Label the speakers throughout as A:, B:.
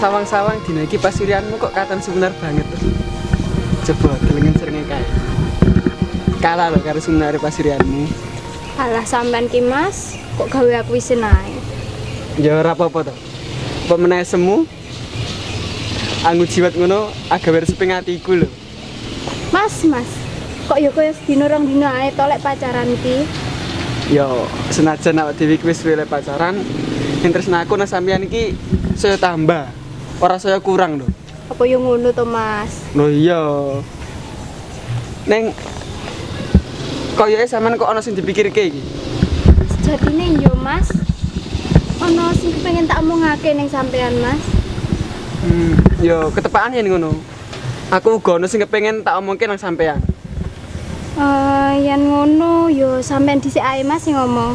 A: sawang-sawang dina iki pasirianmu kok katon sebenar banget tuh. Coba kelengen seringe kae. Kalah lho karo sebenare pasirianmu.
B: Alah sampean ki Mas, kok gawe aku isin ae.
A: Ya ora apa-apa to. Apa semu? Anggu jiwat ngono agawe reseping atiku lho.
B: Mas, Mas. Kok ya koyo sedina rong dina ae tolek pacaran ki.
A: Ya senajan awak dhewe wis pacaran, yang tresnaku nang sampeyan iki saya tambah. Ora saya kurang lho.
B: Apa yo ngono to, Mas?
A: Lho iya. Neng koyoke sampean kok ana sing dipikirke iki.
B: Sejatine yo, Mas. Ono sing pengen tak omongake ning sampean, Mas.
A: Hmm, yo ketepaan yen ngono. Aku uga ono sing kepengin tak omongke nang sampean.
B: Eh, yen ngono yo sampean dhisik ae Mas sing ngomong.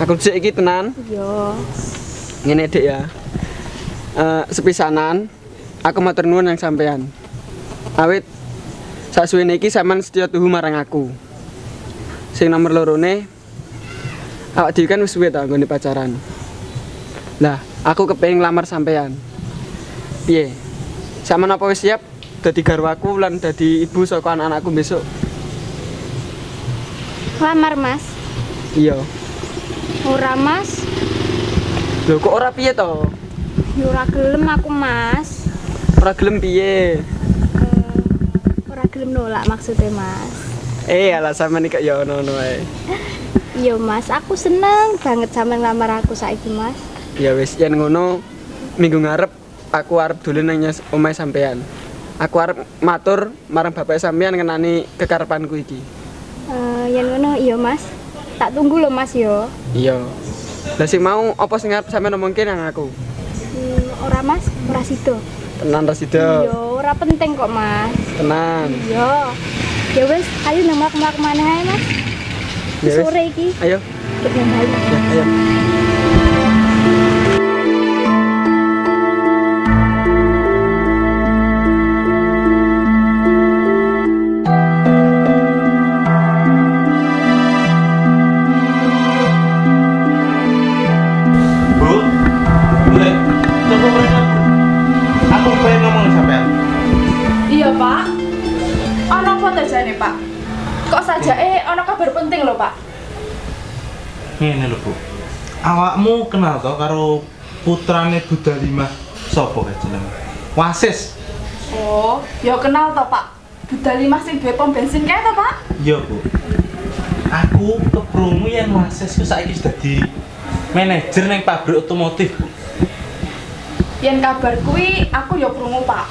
A: Aku dhisik iki tenan.
B: Yo.
A: Ngene Dik ya. Eh sepisanan aku matur nuwun nang sampean. Awit sasuwene iki sampean setya tuhu marang aku. Sing nomor lorone awak dhewe kan wis suwe ta nggone pacaran. Lah, aku kepengin lamar sampean. Piye? Sampean apa wis siap dadi garwaku lan dadi ibu saka anak-anakku besok?
B: Lamar, Mas.
A: Iya.
B: Ora, Mas.
A: Lho kok ora piye to?
B: Yo ora gelem aku, Mas.
A: Ora gelem piye?
B: Eh, ora gelem nolak maksudnya, Mas.
A: Eh, alah sampean iki ya ono-ono ae.
B: Iya, Mas. Aku seneng banget sampean ngelamar aku saiki, Mas.
A: Ya wis yen ngono minggu ngarep aku arep dolen nang omahe sampean. Aku arep matur marang bapak sampean ngenani kekarepanku iki.
B: Eh, yen ngono iya, Mas. Tak tunggu loh, Mas yo.
A: Iya. Lah sing mau apa sing arep sampean omongke nang aku?
B: Ora, Mas. Ora sido.
A: Tenan Rasido.
B: Iya, ora penting kok, Mas.
A: Tenan.
B: Iya. Ya wis, ayo nang mlaku-mlaku maneh ae, Mas.
A: Ya.
B: Sore iki
A: Ayo.
B: kita.
A: Ya, ayo.
C: Ini lho bu. Awakmu kenal toh karo putrane Budalimah sopo kae jenenge? Wasis.
D: Oh, ya kenal toh pak Buddha lima sing duwe pom bensin kae toh pak?
C: Iya bu. Aku keprungu yang Wasis ku saiki sudah di manajer neng pabrik otomotif bu.
D: Yen kabar kuwi aku ya krungu pak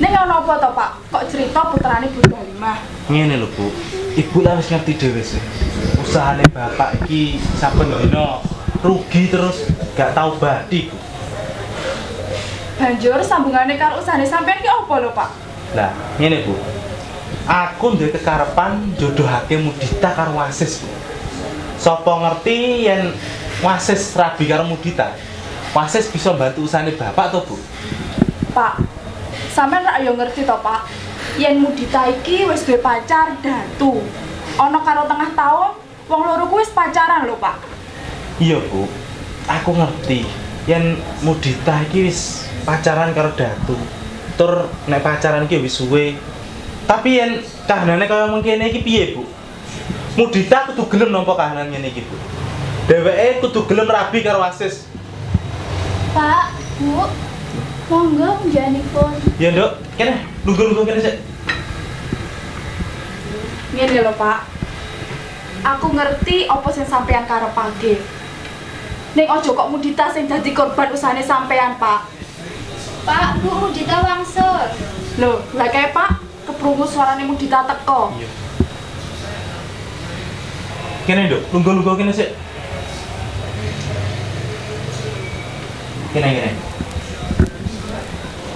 D: Ning ono apa toh pak? Kok cerita putrane Buddha lima?
C: Ngene lho bu. Ibu lah wis ngerti dhewe sih. Usahane bapak iki saben dina rugi terus gak tau badi bu.
D: Banjur sambungane karo usahane sampean ki apa lho pak?
C: Lah, ngene Bu. Aku duwe kekarepan jodohake Mudita karo Wasis, Bu. Sopo ngerti yen Wasis rabi karo Mudita? Wasis bisa bantu usahane bapak to, Bu?
D: Pak, sampean rak yo ngerti toh pak Yen Mudita iki wis duwe pacar datu Ono karo tengah tahun, wong loro kuwi wis pacaran lho pak
C: Iya, Bu. Aku ngerti yen Mudita iki wis pacaran karo Datu. Tur nek pacaran iki wis suwe. Tapi yen kahanane kaya mengkene iki piye, Bu? Mudita kudu gelem nampa kahanan ngene iki, Bu. Dheweke kudu gelem rabi karo Wasis.
B: Pak, Bu. Monggo njanipun.
C: Ya, Nduk. Kene, lungguh-lungguh kene sik.
D: Ngene lho pak Aku ngerti apa sing sampean karepake Ning ojo kok Mudita sing dadi korban usahane sampean pak
B: Pak, Bu Mudita wangsul.
D: Loh, lah kae pak Keprungu suarane Mudita teko
C: Iya. Kene, Nduk. Lungguh-lungguh kene sik. Kene, kene.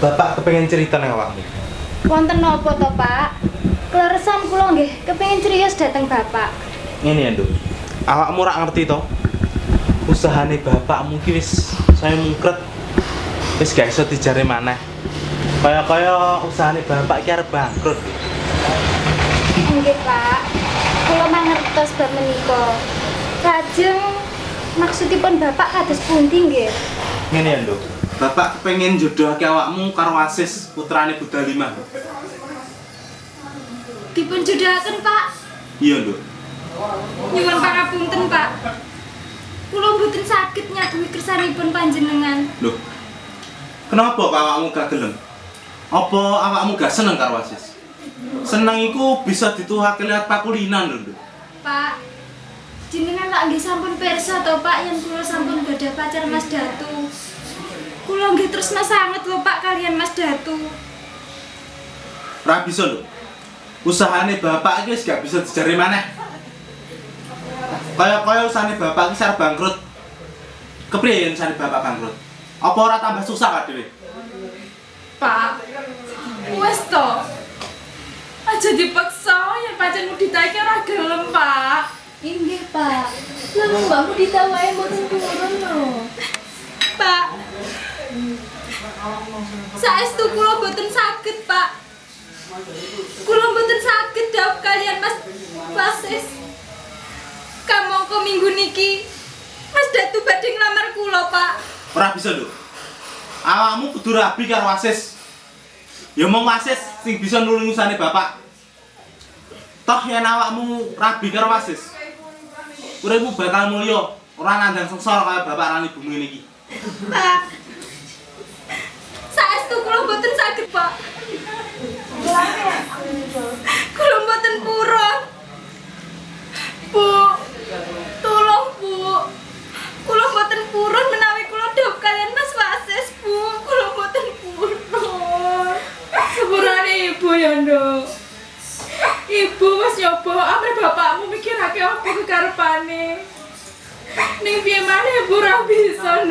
C: Bapak kepengen cerita nang awakmu.
B: Wonten napa to, Pak? Kleresan kula nggih kepengin cerios dateng Bapak.
C: Ngene ya, Nduk. Awakmu ora ngerti to? Usahane bapakmu ki wis saya mungkret. Wis gak iso dijare maneh. Kaya-kaya usahane bapak ki arep bangkrut.
B: Nggih, Pak. Kula mangertos bab menika. Lajeng maksudipun Bapak kados pundi nggih?
C: Ngene ya, Nduk. Bapak pengen jodohake awakmu karo Asis putrane Buddha Lima.
E: Dipun judahaken, Pak.
C: Iya, Nduk.
E: Nyuwun pangapunten, Pak. Kula mboten saged nyaguhi kersanipun panjenengan.
C: Loh. Kenapa Pak awakmu gak gelem? Apa awakmu gak seneng karo Asis? Seneng iku bisa dituhake lihat pakulinan lho, Nduk.
E: Pak, jenengan lak nggih sampun pirsa to, Pak, yen kula sampun gadah pacar Mas Datu. Kula nggih tresna sanget lho, Pak, kalian Mas Datu.
C: Ora bisa lho. Usahane bapak iki wis gak bisa dijari maneh. Kaya-kaya usahane bapak iki sarep bangkrut. Kepriye yen usahane bapak bangkrut? Apa ora tambah susah kak dhewe?
D: Pak, wes to. Aja dipaksa, yang pacar mudita iki ora gelem, Pak.
E: Inggih, Pak. Lalu mbakmu ditawae mboten turun lho. Pak. Saestu kula mboten saged, Pak. Kula mboten saged dawuh kalian Mas Basis. Kamangka minggu niki Mas Datu badhe nglamar kula, Pak.
C: Ora bisa lho. Awakmu kudu rabi karo Asis. Ya mong Asis sing bisa nulungi usahane bapak. Toh yen awakmu rabi karo Asis. Uripmu bakal mulya, ora nandang sengsara kaya bapak lan ibumu ngene iki.
E: Pak. Saestu kula mboten saged, Pak. Kula mboten purun. Bu. Tolong, Bu. Kula mboten purun menawi kula dawuh kalian Mas Wasis, Bu. Kula mboten purun.
D: Sepurane ibu ya, Nduk. Ibu wis nyoba ampe bapakmu mikirake apa kekarepane. Ning piye maneh ibu ora bisa.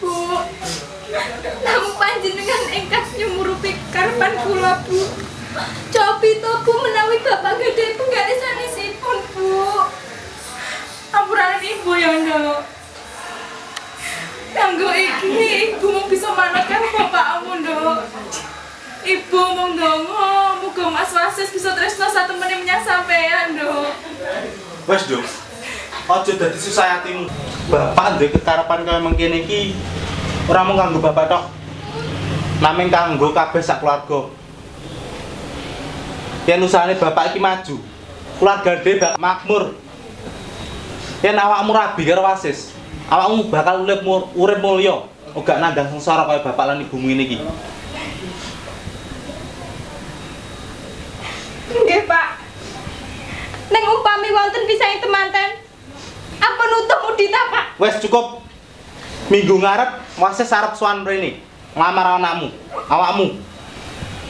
D: Bu,
E: Namung panjenengan ingkang nyumurupi karepan kula, Bu. Cobi to, Bu, menawi Bapak gede penggaris sanesipun, Bu.
D: ampuranen ibu ya, Nduk. Kanggo iki, ibu mau bisa manut karo bapakmu, Nduk. Ibu ndonga, muga Mas Wasis bisa tresno satu menit menyang sampean, Nduk.
C: Wes, Dok. Aja dadi susah hatimu. Bapak duwe kekarepan kaya mengkene iki ora mung kanggo bapak tok. Naming kanggo kabeh sak keluarga. Yen usahane bapak iki maju, keluarga dhewe bakal makmur. Yen awakmu rabi karo wasis, awakmu bakal urip urip mulya, ora nandang sengsara kaya bapak lan ibumu ngene iki.
E: Nggih, Pak. Ning upami wonten pisang temanten, apa nutup mudita, Pak?
C: Wes cukup. Minggu ngarep wasis arep sowan mrene. Nglamar anakmu, awakmu.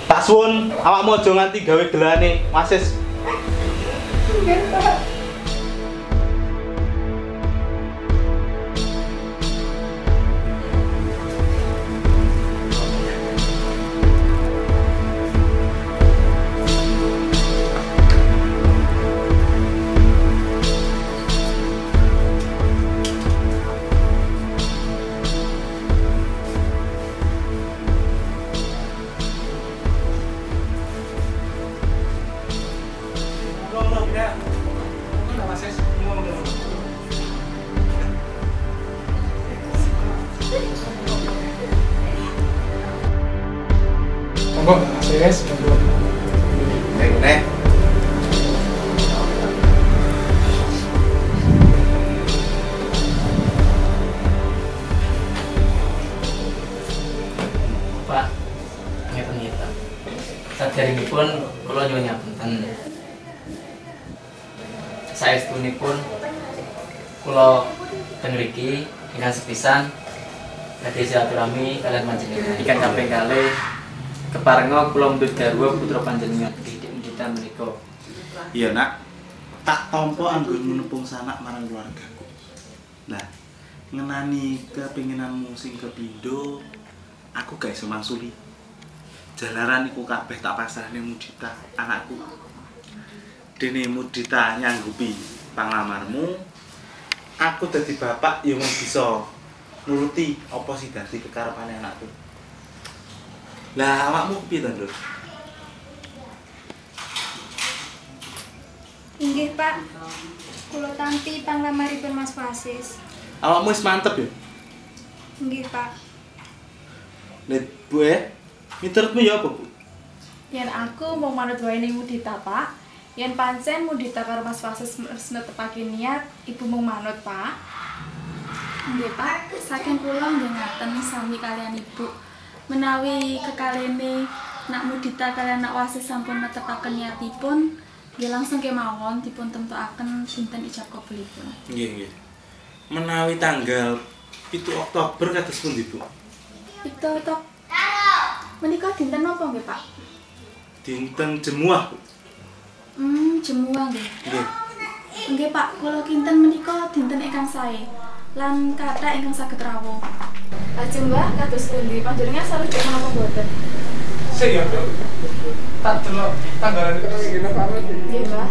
C: Tak suwun awakmu aja nganti gawe gelane wasis.
F: Keparenga kula mundhut garwa putra panjenengan Didik Mudita menika.
C: Iya nak. Tak tompo anggonmu nepung sanak marang keluargaku. Nah, ngenani kepinginanmu sing kepindo, aku gak iso mangsuli. Jalaran iku kabeh tak pasrahne Mudita, anakku. Dene Mudita nyanggupi panglamarmu, aku dadi bapak ya mung bisa nuruti apa sing dadi kekarepane anakku. Lah awakmu kepiye to, Nduk?
E: Inggih, Pak. Kula tampi panglamaripun Mas Wasis.
C: Awakmu wis mantep ya?
E: Nggih, Pak.
C: Let Bu eh, miturutmu ya apa, Bu?
G: Yen aku mau manut wae ning Mudita, Pak. Yen pancen Mudita karo Mas Fasis wis netepake niat, Ibu mau manut, Pak.
D: Nggih, Pak. Saking kula nggih ngaten sami kalian Ibu. Menawi kekalene nak mudita kalian nak wasis sampun netepaken niatipun, nggih langsung kemawon dipun tentuaken dinten ijab kabulipun.
C: Nggih, nggih. Menawi tanggal 7 Oktober kados pundi, Bu?
D: Itu tok. Menika dinten napa nggih, Pak?
C: Dinten Jemuah, Bu.
D: Hmm, jemuah nggih.
C: Nggih.
D: Nggih, Pak. Kula kinten menika dinten ingkang sae. Lan kathah ingkang saged rawuh.
G: Lajeng Mbak, kados pundi? Panjenengan sarujuk menapa mboten?
H: Sing ya. Tak delok tanggalan iki.
G: Nggih, Mbak.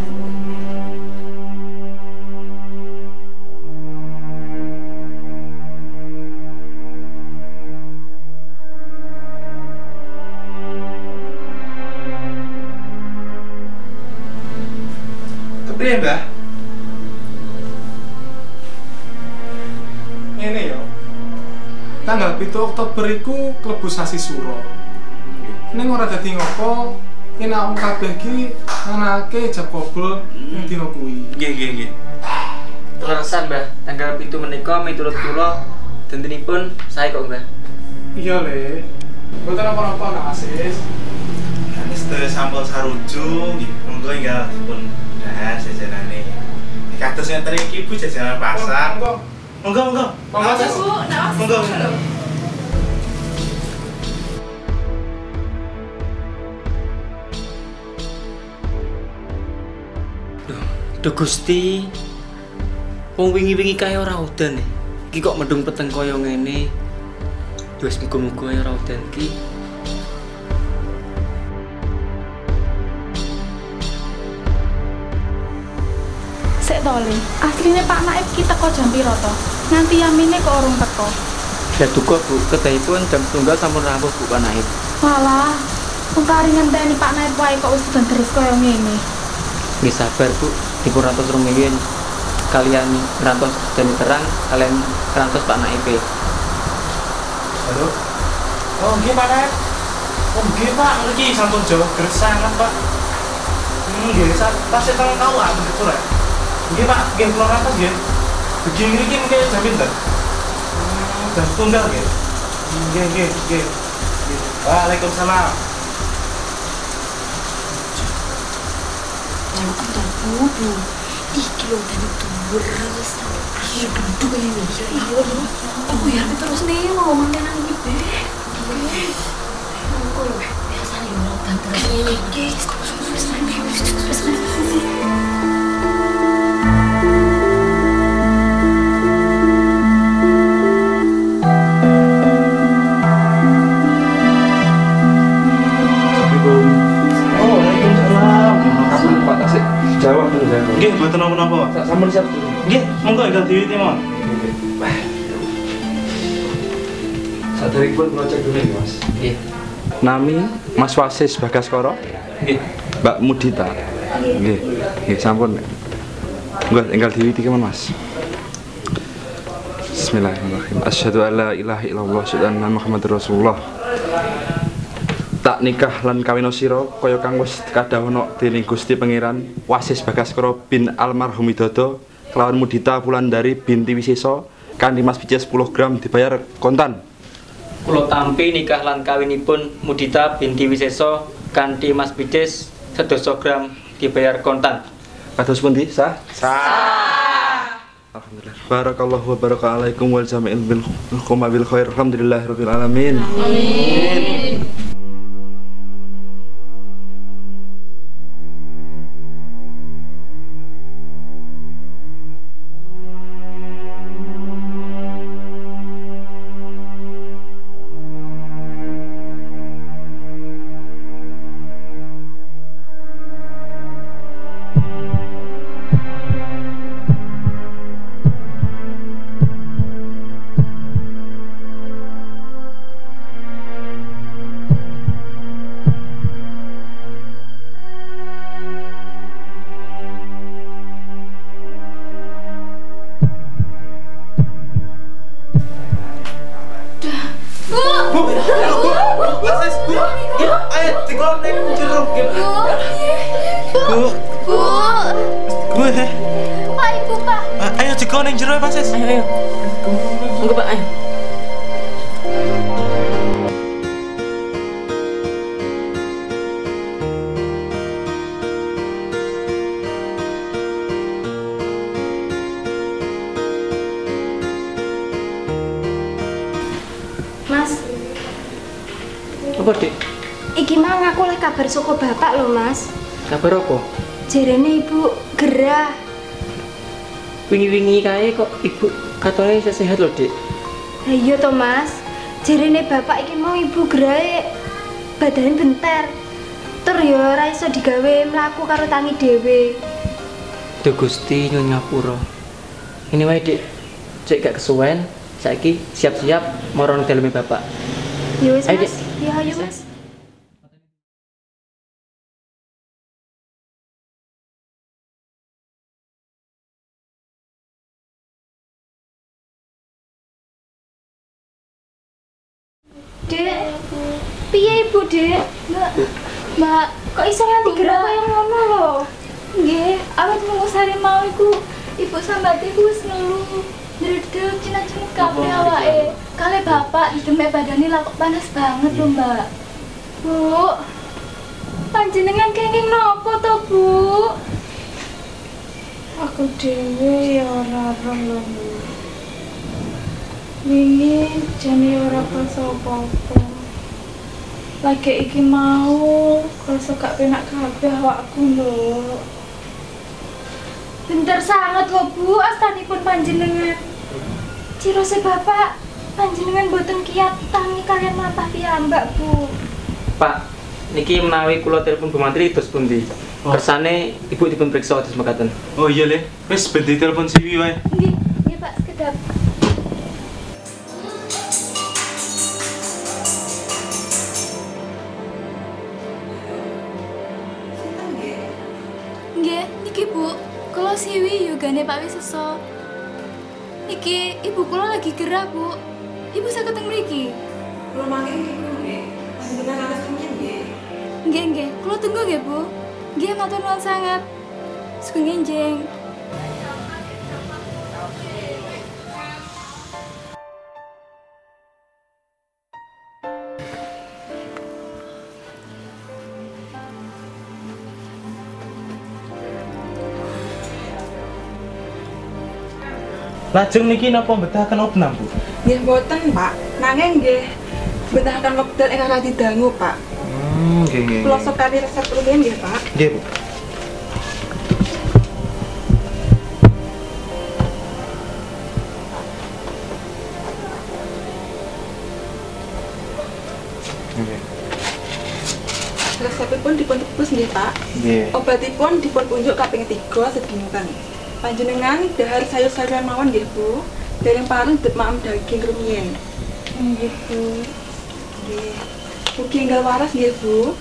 H: 7 Oktober iku klebu sasi suro. Ning ora dadi ngopo, yen awak kabeh iki nganake jab kobol ning dina kuwi.
C: Nggih, nggih, nggih.
F: Terkesan Mbah, tanggal itu menika miturut kula dintenipun saya kok Mbah.
H: Iya, Le. Mboten apa-apa nak asis.
C: Ini sedaya sampel saruju, nggih. Monggo enggal dipun dahar jajanane. Kados ngeten iki Bu jajanan pasar.
H: Monggo.
C: Monggo, monggo.
H: Monggo.
G: Bu, nak
C: Monggo.
F: Duh Gusti. Wong wingi-wingi kaya ora udan. e. Iki kok mendung peteng kaya ngene. Ya wis muga-muga ya ora udan iki.
D: Sik to, Le. Asline Pak Naib ki teko jam piro to? Nganti yamine kok urung teko.
F: Ya duka Bu, kedahipun jam tunggal sampun rawuh Bu Panaib.
D: Walah, wong kari ngenteni Pak Naib wae kok wis udan terus kaya ngene.
F: Nggih sabar Bu, dipun rantos rumiyin kalian rantos dan terang kalian rantos Pak Naib.
C: Halo. Oh, nggih Pak Naib. Oh, nggih Pak, niki sampun jauh gres sangat, Pak. Hmm, nggih, sa- tasih tolong kau ah begitu ya. Nggih Pak, nggih kula rantas nggih. Begini niki mungkin jam pinten? Hmm, jam setunggal nggih. Hmm, Nggih, nggih, nggih. Waalaikumsalam.
I: Iki lho tadi turis. Iya duduk ini. Iya lho. Aku ya terus nih ngomong nang iki be. Aku lho biasa nih ngomong tante ini. Guys, terus terus terus
C: mboten napa-napa.
J: Sampun siap dulu.
C: Nggih, monggo ingkang diwiwiti mawon.
J: Sadari pun kalau cek dulu Mas.
F: Nggih.
J: Nami Mas Wasis Bagaskoro,
F: Nggih.
J: Mbak Mudita. Nggih, nggih sampun. Enggak tinggal diwiti keman Mas. Bismillahirrahmanirrahim. Asyhadu an la ilaha illallah wa asyhadu anna Muhammadar Rasulullah. Tak nikah lan kawin sira kaya kang wis kadhawono dening Gusti Pangeran Wasis Bagaskoro bin almarhum Widodo kelawan Mudita Wulandari binti Wisesa kanthi Mas Pices 10 gram dibayar kontan.
F: Kula tampi nikah lan kawinipun Mudita binti Wiseso kanthi Mas Bides sedasa gram dibayar kontan.
J: Kados pundi? Sah? Sah. Alhamdulillah. Barakallahu wa baraka alaikum wal jami'il bil khair. Alhamdulillahirabbil alamin.
C: ayo dikolong Ya. Ayo, ist Bu?
E: Ayat dikoneng jeruk Bu.
C: Bu. Bu. Bu. Eh.
E: Pak, Ibu, Pak.
C: Ayo dikoneng jeruk, eh, Pak, Sis.
F: Ayo, ayo. Ayo, Pak, ayo.
B: Iki mau ngaku oleh kabar saka bapak lho, Mas.
F: Kabar apa?
B: Jerene ibu gerah.
F: Wingi-wingi kae kok ibu katone isih sehat lho, Dik.
B: Lah iya to, Mas. Jerene bapak iki mau ibu gerahe badan bentar. Tur ya ora iso digawe mlaku karo tangi dhewe.
F: Duh Gusti Nyonya Pura. Ini wae, Dik. Cek gak kesuwen, saiki siap-siap marang daleme Bapak.
B: Ya wis,
F: Ayo,
B: Mas. Ya ayo, Mas. Ibu dek? Mbak, mbak, kok iso nganti gerak kaya ngono lho?
E: Nggih, awet mung sare mau iku Ibu sambat iku wis ngeluh. Ndredeg cina-cina kabeh awake. Kale bapak dideme badane lah kok panas banget lho, Mbak. Bu. Panjenengan kenging nopo to, Bu?
D: Aku dhewe ya ora roh lho. Wingi jane ora pas apa-apa. Lagi iki mau rasa gak penak kabeh awakku lho.
E: Bentar sangat lho, Bu, astanipun panjenengan. Cirose bapak panjenengan boten kiat tangi kalian mlampah piyambak, Bu.
F: Pak, niki menawi kula telepon Bu Mantri terus pundi? Kersane Ibu dipun periksa terus mekaten.
C: Oh iya le, wis ben telepon siwi wae.
E: Nggih, nggih Pak, sekedap. Yogane Pak Wiseso. Niki ibu kula lagi gerah, Bu. Ibu saged teng mriki.
K: Kalau makin gitu nggih, panjenengan anak temen nggih.
E: Nggih, nggih. Kula tunggu nggih, Bu. Nggih, matur nuwun sangat. Sugeng enjing.
C: Lajeng niki napa mbetahaken opnam, Bu?
K: Nggih mboten, Pak. Nanging nggih betahaken wekdal ingkang radi dangu, Pak.
C: Hmm, nggih nggih.
K: Kula sekali resep rumiyin nggih, Pak.
C: Nggih, Bu.
K: Resepipun dipun tebus nggih, Pak.
C: Nggih.
K: Obatipun dipun unjuk kaping 3 sedinten. Panjenengan dahar sayur-sayuran mawon nggih, Bu. Dereng pareng demam daging rumiyin.
D: Nggih, Bu.
K: Nggih. Ugi enggal waras nggih, Bu.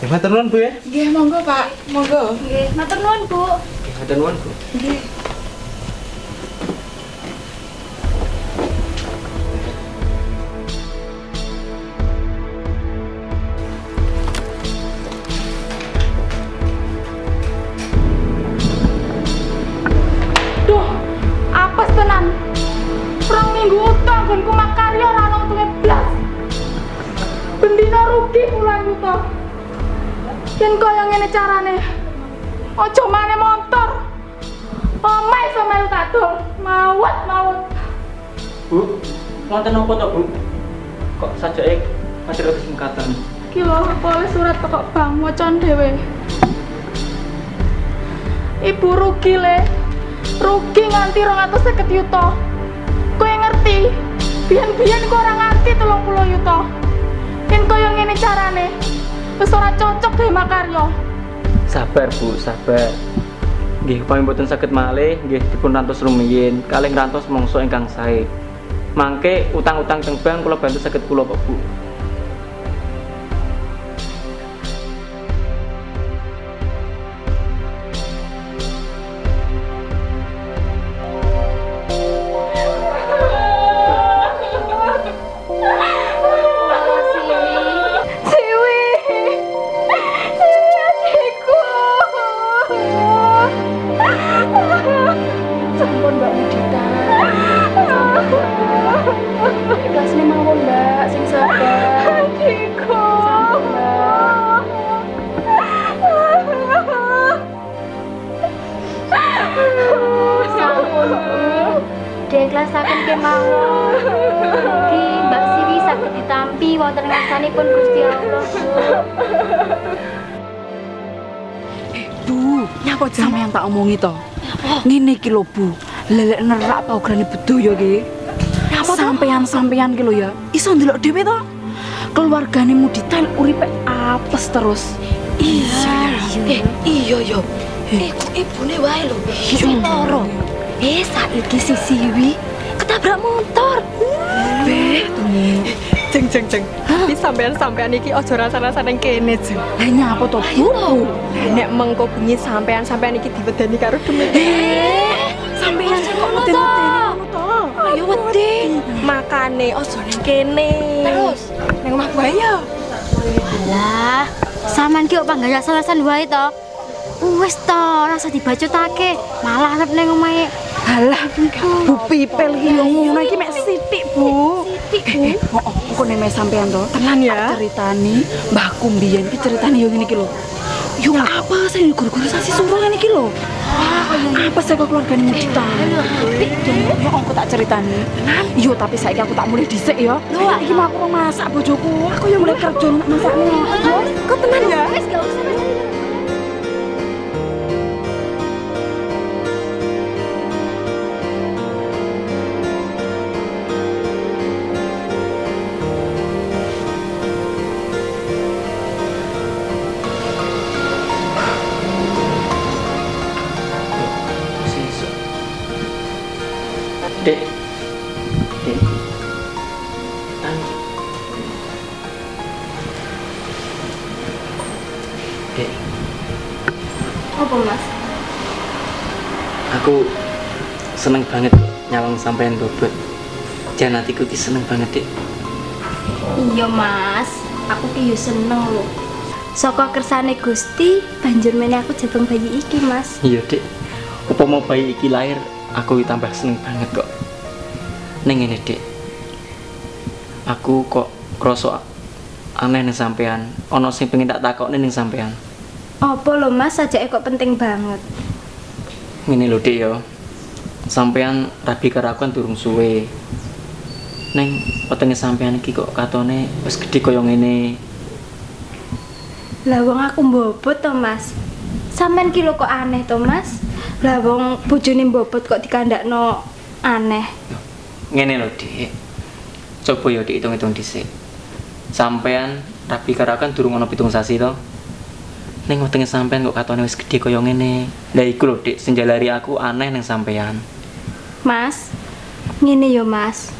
C: Ya matur nuwun, Bu ya.
K: Nggih, monggo, Pak. Monggo.
E: Nggih, matur nuwun, Bu.
F: Nggih, Matur nuwun, Bu.
K: Nggih.
F: Wonten napa to, Bu? Kok sajake masih terus mekaten?
D: Ki lho oleh surat teko bank wacan dhewe. Ibu rugi le. Rugi nganti 250 yuta. Kowe ngerti? Biyen-biyen kok ora nganti 30 yuta. Yen kaya ngene carane, wis ora cocok dhewe makarya.
F: Sabar, Bu, sabar. Nggih, upami mboten saged malih, nggih dipun rantos rumiyin, kalih ngrantos mongso ingkang sae. Mangke utang-utang teng bank kula bantu saged kula kok, Bu.
B: Ngerasakan kemawon. Mugi Mbak Siwi saged ditampi wonten ngarsanipun Gusti Allah. Bu.
L: Bu, nyapa sampean tak omongi to. Ngene iki lho, Bu. Lelek nerak paugrane bedaya iki. Sampean-sampean ki lho ya, iso ndelok dhewe to. Keluargane Mudita uripe apes terus.
B: Iya,
L: Eh, iya ya.
B: Eh, kok ibune wae lho. Sing loro. Eh, saiki si Siwi ketabrak motor.
L: Beh,
K: Jeng jeng jeng. Tapi sampean-sampean iki aja rasa-rasa ning kene, Jeng.
L: lah nyapa to, Bu?
K: Nek mengko bengi sampean-sampean iki diwedeni karo demit.
L: Eh, sampean kok meten-meten to.
K: Ayo wedi. Makane aja ning kene.
B: Terus?
K: ning omah bae ya.
B: Alah, sampean ki kok panggah alasan wae to. Wis to, rasa dibacutake. Malah arep ning omahe.
L: Pipel iki yo ngono iki mek sithik, Bu.
B: Titik, Bu.
L: Oh, oh, engko nek mek sampean to.
K: Tenan ya.
L: ceritani mbahku mbiyen ki ceritane yo ngene iki lho. Yo apa sih guru-guru sasi suruh ngene iki lho. Apa sih kok keluargane Mudita? Yo aku tak ceritani. Yo tapi saiki aku tak mulai dhisik ya. Lho, iki mau aku masak bojoku. Aku yo mulai kerja masaknya.
K: Kok tenan ya?
B: Wis gak usah
F: nyawang sampean bobot. Jan hatiku ki seneng banget, Dek.
B: Iya, Mas. Aku ki yo seneng lho. Saka kersane Gusti, banjur meneh aku jabang bayi iki, Mas.
F: Iya, Dek. Upama bayi iki lahir, aku tambah seneng banget kok. Ning ngene, Dek. Aku kok krasa aneh ning sampean. Ana sing pengen tak takokne ning sampean.
B: Apa lho, Mas? Sajake kok penting banget.
F: Ngene lho, Dek ya. Sampean rabi karo aku kan durung suwe. Neng wetenge sampean iki kok katone wis gedhe kaya ngene.
B: Lah wong aku mbobot to, Mas. Sampean ki lho kok aneh to, Mas? Lah wong bojone mbobot kok dikandakno aneh.
F: Ngene lho, Dik. Coba ya dihitung-hitung dhisik. Sampean rabi karo aku kan durung ana pitung sasi to. Ning wetenge sampean kok katone wis gedhe kaya ngene. Lah iku lho, Dik, sing jalari aku aneh ning sampean.
B: Mas, ngene yo Mas.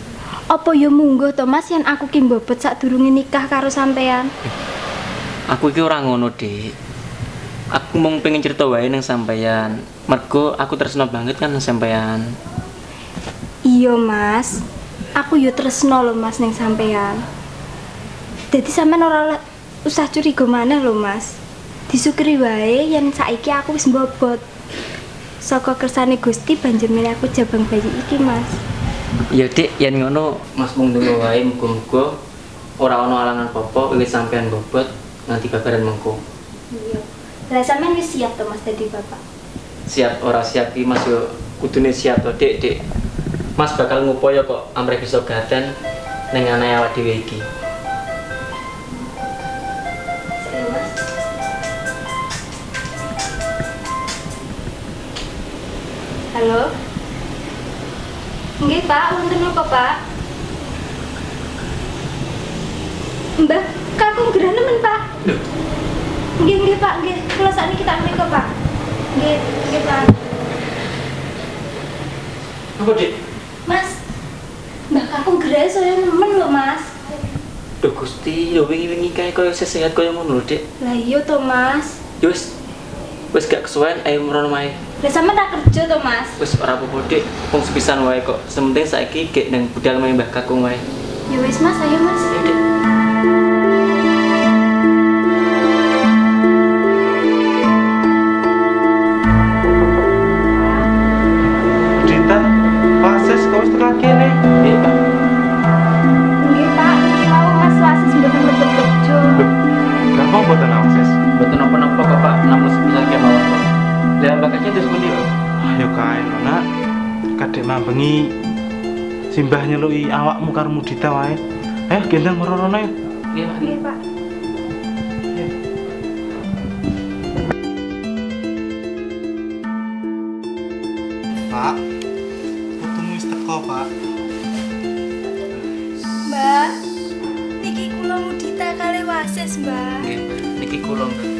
B: Apa yo munggo to Mas yen aku ki mbobot sadurunge nikah karo sampean?
F: Aku iki ora ngono, Dik. Aku mung pengen cerita wae ning sampean. Mergo aku tresno banget kan ning sampean.
B: Iya Mas. Aku yo tresno lho Mas ning sampean. Dadi sampean ora usah curiga maneh lho Mas. Disukuri wae yen saiki aku wis mbobot. Saka kersane Gusti banjur milih aku jabang bayi iki Mas.
F: Ya dik, yen ngono Mas mung ndonga wae muga-muga ora ana alangan apa-apa wiwit sampean bobot nganti babaran mengko.
B: Iya. Lah sampean wis siap to Mas dadi bapak?
F: Siap ora siap iki Mas yo kudune siap to dik, dik. Mas bakal ngupaya kok amrih bisa gaten ning anae awak dhewe iki.
B: Halo. Nggih, Pak, wonten napa, Pak? Mbah, kakung gerah nemen, Pak. Nggih, nggih, Pak, nggih. Kula sakniki tak mriko, Pak. Nggih, nggih, Pak.
F: Apa dik?
B: Mas. Mbah kakung gerah saya nemen lho, Mas.
F: Duh Gusti, yo wingi-wingi kae koyo sehat koyo ngono lho, Dik.
B: Lah iya to, Mas.
F: Yo wis wis gak kesuwen ayo merono mae.
B: Lah sampean tak kerja to, Mas.
F: Wis ora apa-apa, Dik. Wong sepisan wae kok. Sementing saiki gek nang budal mae Mbah Kakung wae.
B: Ya wis, Mas, ayo, Mas.
F: Ayo, Dik. Pak?
C: Kain, nak. Kadek mambengi simbah nyeluki awakmu karo mudita wae. Ayo gendang merorono yuk.
F: Nggih, Pak.
C: Pak. Putumu wis teko, Pak.
I: Mbak, niki kula mudita kali wasis, Mbak.
F: Nggih, niki kula, Mbak.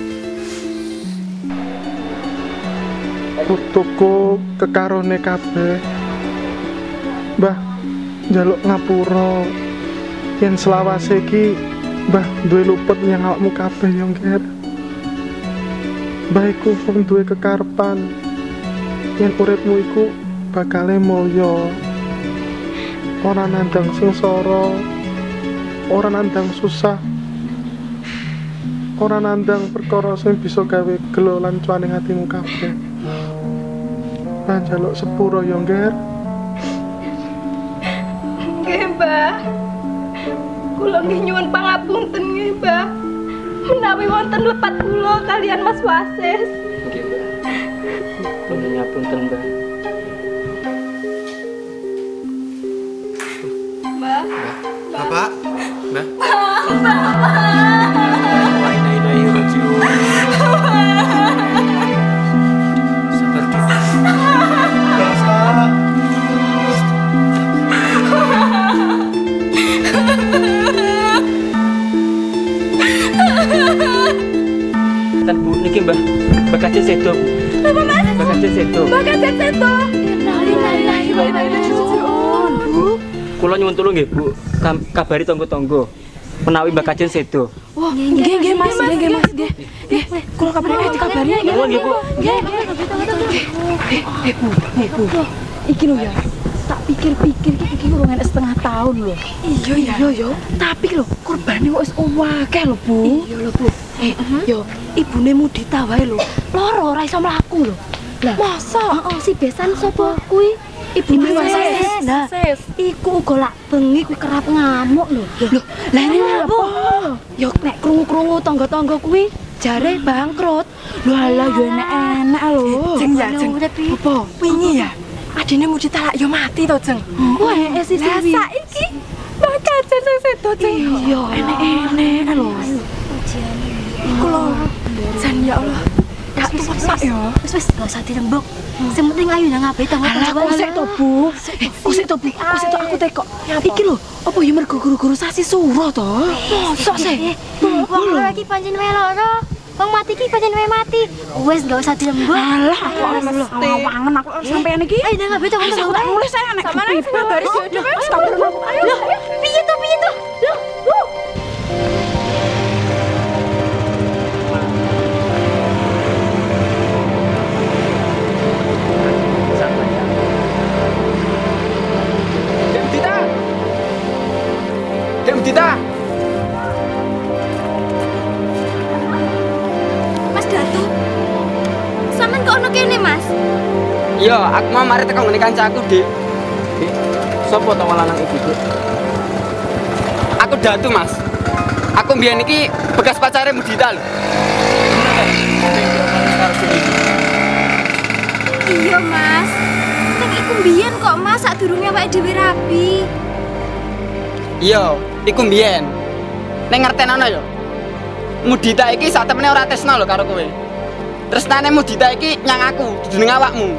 M: Putuku kekarone kabeh. Mbah njaluk ngapura. Yen selawase iki Mbah duwe luput nyang awakmu kabeh yo ngger Mbah iku wong duwe kekarepan yen uripmu iku bakale mulya. Ora nandang sengsara ora nandang susah ora nandang perkara sing bisa gawe gelo lan cuaning atimu kabeh Mbah njaluk sepuro yo ngger
I: Nggih, Mbak. Kula nggih nyuwun pangapunten nggih, Mbak. Menawi wonten lepat kula kalian Mas Wasis.
F: Nggih, Mbak. Kula nyapunten, Mbak.
I: Mbak.
C: Bapak,
F: Mbak. Wa nggih, Bu. Kabari tonggo-tonggo. Menawi Mbah Kajeng sedo.
L: Wah, nggih nggih Mas, nggih nggih Mas, nggih. Nggih, kula kabari dikabari nggih.
F: Nuwun nggih, Bu.
L: Nggih. Eh, Bu, eh, Bu. Iki lho ya. Tak pikir-pikir iki iki urung setengah tahun lho. Iya ya. Iya yo. Tapi lho, korbane kok wis akeh lho, Bu. Iya lho, Bu. Eh, yo ibune Mudita wae lho. Loro ora iso mlaku lho. Lah, masa? Heeh, si besan sapa kuwi? Ibune Wasis. Lah, iku uga lak bengi kuwi kerap ngamuk lho. Lho, lah ini apa? Yo nek krungu-krungu tangga-tangga kuwi jare bangkrut. Lho alah yo enek-enek lho.
I: Jeng ya, jeng.
L: Apa?
E: Wingi ya. Adine Mudita lak yo mati to, Jeng.
L: Wah, eh sisi
E: Lah saiki bakal sing sedo, Jeng.
L: Iya, enek-enek lho.
E: Kulo jan ya Allah. Ya.
I: Wis wis gak usah dirembuk. Sing penting ayu nang ngabe tanggo
L: Alah, kok usik to, Bu? Eh, usik to, Bu. Usik to aku tekok. Iki lho, apa yo mergo guru-guru sasi suro to? Mosok sih?
I: Wong lagi pancen wae loro. Wong mati ki pancen wae mati. Wis gak usah dirembuk.
L: Alah, aku. Wangen aku sampean iki.
I: Ayo nang ngabe tanggo
L: aku nulis saya nek.
E: Sama nang baris yo. Ayo.
N: Dita.
B: Mas Datu. Sampeyan kok ono kene, Mas?
N: Iya, aku mau mari tekan ngene kancaku, Dik.
F: Sopo to lanang iki, Dik?
N: Aku Datu, Mas. Aku mbiyen iki bekas pacare Mudita lho.
B: Iya, Mas. Nek iku mbiyen kok, Mas, sadurunge awake dhewe rabi.
N: Iya, iku mbiyen. Ning ngertenono ya. Mudita iki sak temene ora tresno lho karo kowe. Tresnane Mudita iki nyang aku, ning awakmu.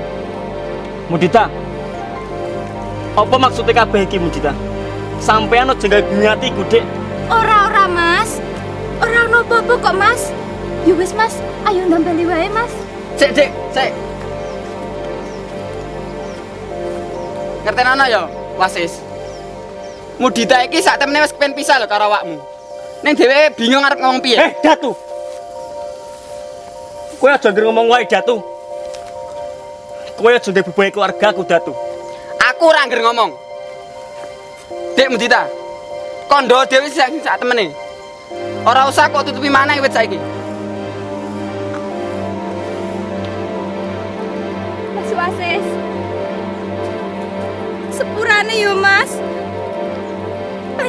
F: Mudita. Apa maksudnya kabeh iki Mudita? Sampean aja gawe bunyi atiku, Dik.
B: Ora-ora, Mas. Ora ono apa-apa kok, Mas. Ya wis, Mas. Ayo ndambeli wae, Mas.
N: Sik, Dik, sik. Ngertenono ya, Wasis. Mudita iki sak temene wis kepen pisah lho karo awakmu. Ning dhewe bingung arep ngomong piye.
F: Eh, Datu. Kowe aja ngger ngomong wae, Datu. Kowe aja ndek bebae keluarga aku, Datu.
N: Aku ora ngger ngomong. Dek Mudita. Kondo dhewe sing sak temene. Ora usah kok tutupi maneh wit saiki.
B: Mas Wasis.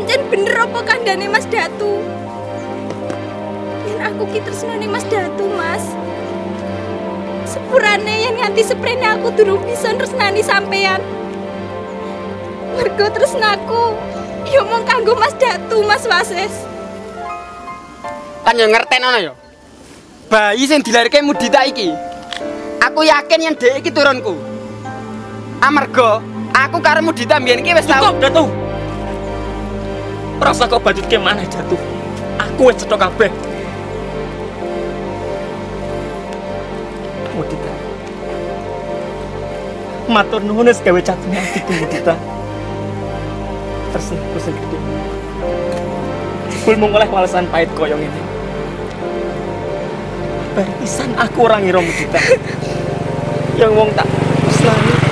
B: Pancen bener apa kandhane Mas Datu? Yen aku ki tresnane Mas Datu, Mas. Sepurane yen nganti seprene aku durung bisa tresnani sampean.
E: Mergo tresnaku yo mung kanggo Mas Datu, Mas Wasis.
N: Kan yo ngertenono yo. Bayi sing dilairke Mudita iki. Aku yakin yen dhek iki turunku. Amarga aku karo Mudita mbiyen iki wis tau
O: Cukup, Datu. Rasa kok bajutke maneh jatuh. Aku wis cetok kabeh. Mudita. Matur nuwun wis gawe catune atiku Mudita. Tersenku sing gedhe. Kul mung oleh walesan pahit koyo ngene. Bar pisan aku ora ngira Mudita. Yang wong tak selani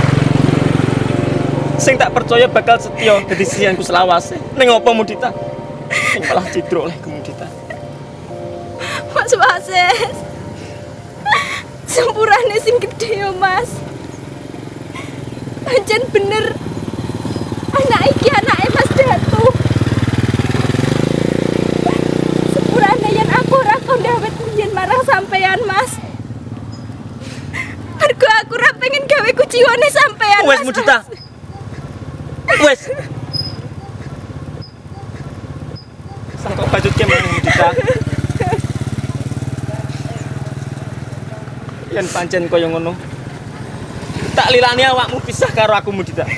O: sing tak percaya bakal setia dadi sianku selawase. Ning apa Mudita? Sing malah cidro oleh Mudita.
E: Mas Wasis. Sempurane sing gede yo, Mas. Pancen bener. Anak iki anake Mas Datu. Sepurane yen aku ora kondhawet yen marang sampean, Mas. Mergo aku ora pengen gawe kuciwane sampean.
O: Wes
E: Mas
O: Mudita.
E: Wasis.
O: Wes. Sangkok bajut ke mana Mudita? Yen pancen kaya ngono. Tak lilani awakmu pisah karo aku Mudita.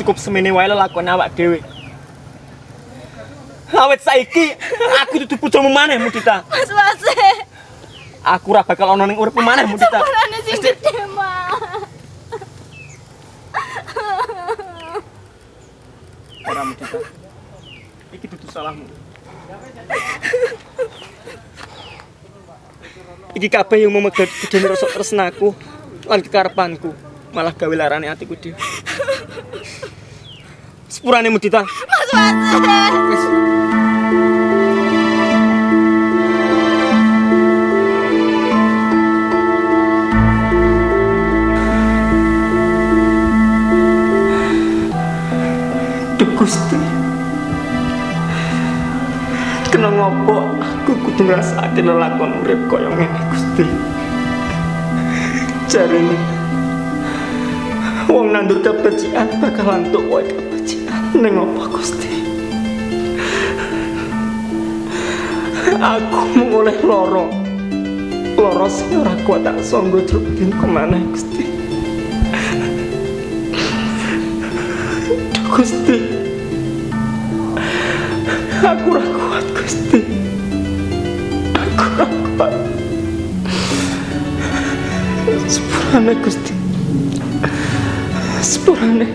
O: Cukup semene wae lelakon awak dhewe. Awet saiki aku dudu bojomu maneh Mudita.
E: Mas.
O: Aku ora bakal ana ning uripmu maneh Mudita.
E: Sepurane sing gede, Mas.
O: Ora Mudita. Iki dudu salahmu. Iki kabeh yang memegat gedene rasa tresnaku lan kekarepanku malah gawe larane atiku dhewe. Sepurane Mudita.
E: Mas Wasis.
O: Ngrasake lelakon urip kaya ngene Gusti. Jarene wong nandur kebajikan bakal antuk wae kebajikan ning apa Gusti. Aku mung oleh loro. Loro sing ora kuat tak sanggo jrupin ke mana Gusti. Ora kuat. Sepurane Gusti. Sepurane.